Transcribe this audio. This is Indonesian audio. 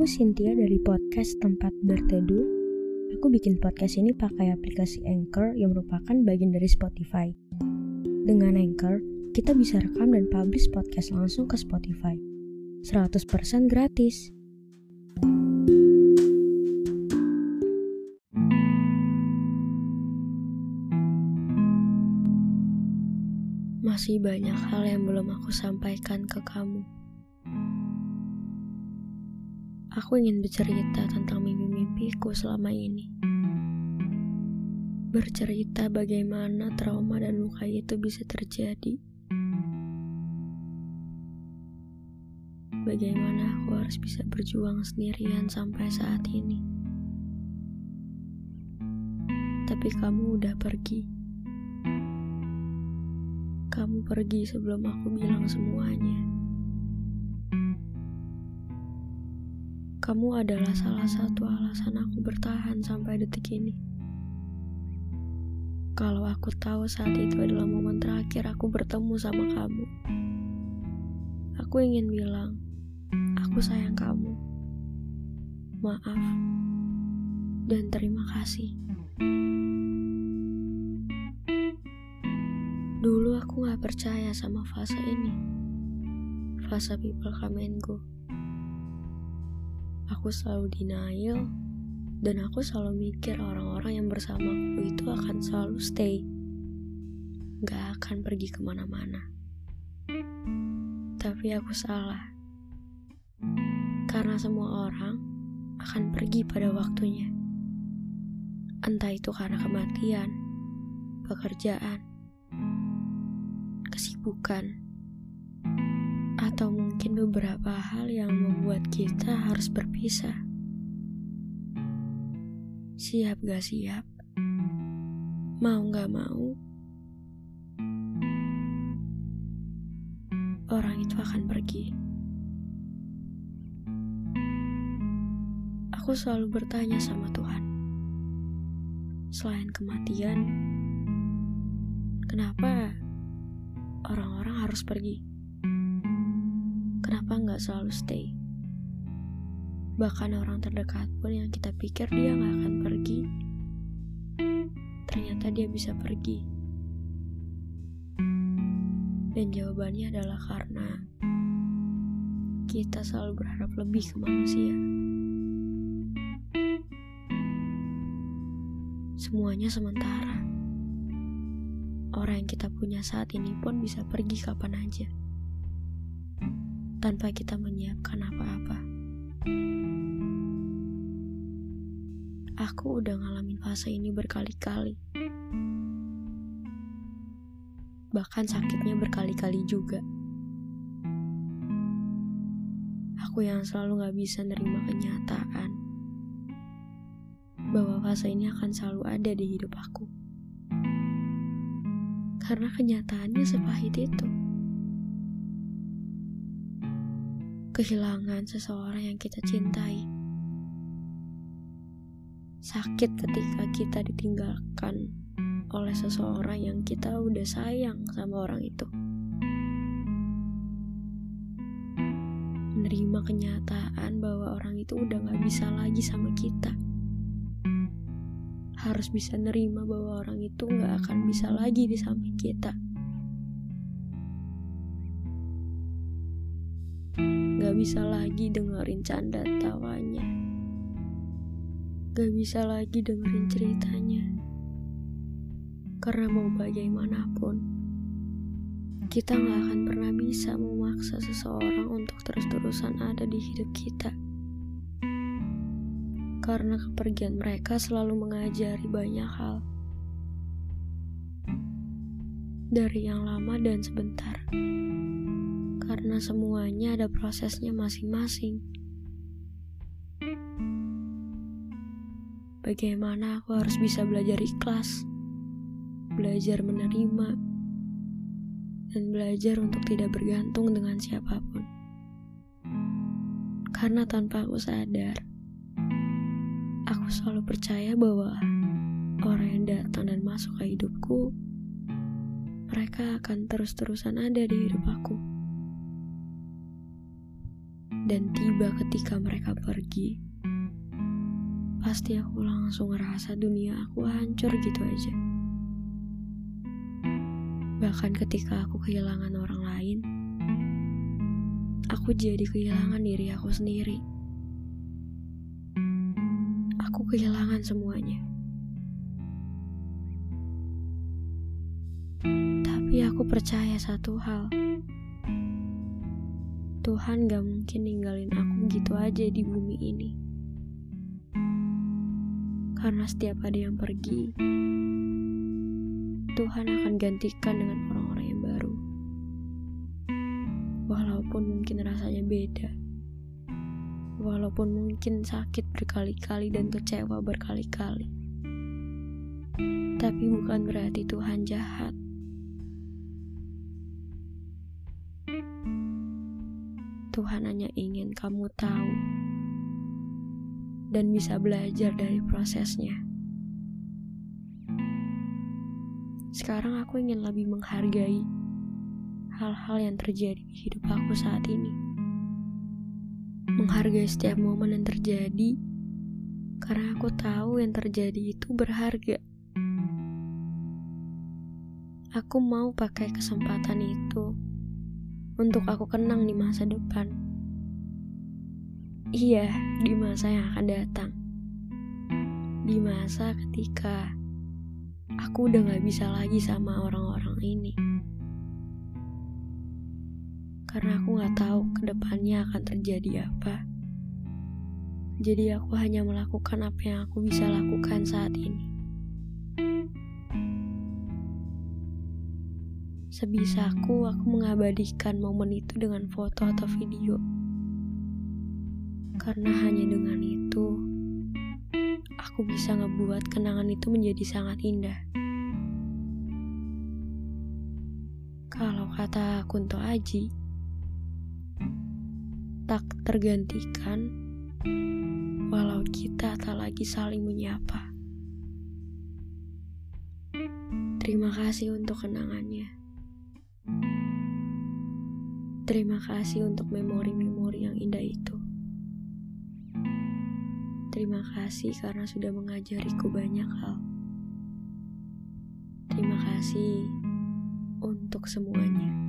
Aku Cynthia dari podcast Tempat Berteduh. Aku bikin podcast ini pakai aplikasi Anchor yang merupakan bagian dari Spotify. Dengan Anchor, kita bisa rekam dan publish podcast langsung ke Spotify. 100% gratis. Masih banyak hal yang belum aku sampaikan ke kamu. Aku ingin bercerita tentang mimpi-mimpiku selama ini. Bercerita bagaimana trauma dan luka itu bisa terjadi. Bagaimana aku harus bisa berjuang sendirian sampai saat ini. Tapi kamu udah pergi. Kamu pergi sebelum aku bilang semuanya. Kamu adalah salah satu alasan aku bertahan sampai detik ini. Kalau aku tahu saat itu adalah momen terakhir aku bertemu sama kamu, aku ingin bilang, aku sayang kamu. Maaf dan terima kasih. Dulu aku gak percaya sama fase ini. Fase people come and go aku selalu denial dan aku selalu mikir orang-orang yang bersamaku itu akan selalu stay. Gak akan pergi ke mana-mana. Tapi aku salah. Karena semua orang akan pergi pada waktunya. Entah itu karena kematian pekerjaan kesibukan atau mungkin beberapa hal yang membuat kita harus berpisah. Siap gak siap? Mau gak mau? Orang itu akan pergi. Aku selalu bertanya sama Tuhan. Selain kematian, kenapa orang-orang harus pergi? Kenapa nggak selalu stay? Bahkan orang terdekat pun yang kita pikir dia nggak akan pergi, ternyata dia bisa pergi. Dan jawabannya adalah karena kita selalu berharap lebih ke manusia. Semuanya sementara. Orang yang kita punya saat ini pun bisa pergi kapan aja tanpa kita menyiapkan apa-apa. Aku udah ngalamin fase ini berkali-kali. Bahkan sakitnya berkali-kali juga. Aku yang selalu gak bisa nerima kenyataan bahwa fase ini akan selalu ada di hidup aku. Karena kenyataannya sepahit itu. Kehilangan seseorang yang kita cintai. Sakit ketika kita ditinggalkan oleh seseorang yang kita udah sayang sama orang itu. Menerima kenyataan bahwa orang itu udah gak bisa lagi sama kita. Harus bisa nerima bahwa orang itu gak akan bisa lagi di samping kita. Bisa lagi dengerin canda tawanya. Gak bisa lagi dengerin ceritanya. Karena mau bagaimanapun, kita gak akan pernah bisa memaksa seseorang untuk terus-terusan ada di hidup kita. Karena kepergian mereka selalu mengajari banyak hal. Dari yang lama dan sebentar karena semuanya ada prosesnya masing-masing. Bagaimana aku harus bisa belajar ikhlas, belajar menerima, dan belajar untuk tidak bergantung dengan siapa pun. Karena tanpa aku sadar, aku selalu percaya bahwa orang yang datang dan masuk ke hidupku, mereka akan terus-terusan ada di hidup aku. Dan tiba ketika mereka pergi, pasti aku langsung ngerasa dunia aku hancur gitu aja. Bahkan ketika aku kehilangan orang lain, aku jadi kehilangan diri aku sendiri. Aku kehilangan semuanya. Tapi aku percaya satu hal. Tuhan gak mungkin ninggalin aku gitu aja di bumi ini. Karena setiap ada yang pergi, Tuhan akan gantikan dengan orang-orang yang baru. Walaupun mungkin rasanya beda. Walaupun mungkin sakit berkali-kali dan kecewa berkali-kali. Tapi bukan berarti Tuhan jahat. Tuhan hanya ingin kamu tahu dan bisa belajar dari prosesnya. Sekarang aku ingin lebih menghargai hal-hal yang terjadi di hidup aku saat ini. Menghargai setiap momen yang terjadi karena aku tahu yang terjadi itu berharga. Aku mau pakai kesempatan itu untuk aku kenang di masa depan. Iya, di masa yang akan datang. Di masa ketika aku udah gak bisa lagi sama orang-orang ini. Karena aku gak tahu ke depannya akan terjadi apa. Jadi aku hanya melakukan apa yang aku bisa lakukan saat ini. Sebisaku, aku mengabadikan momen itu dengan foto atau video. Karena hanya dengan itu, aku bisa ngebuat kenangan itu menjadi sangat indah. Kalau kata Kunto Aji, tak tergantikan walau kita tak lagi saling menyapa. Terima kasih untuk kenangannya. Terima kasih untuk memori-memori yang indah itu. Terima kasih karena sudah mengajariku banyak hal. Terima kasih untuk semuanya.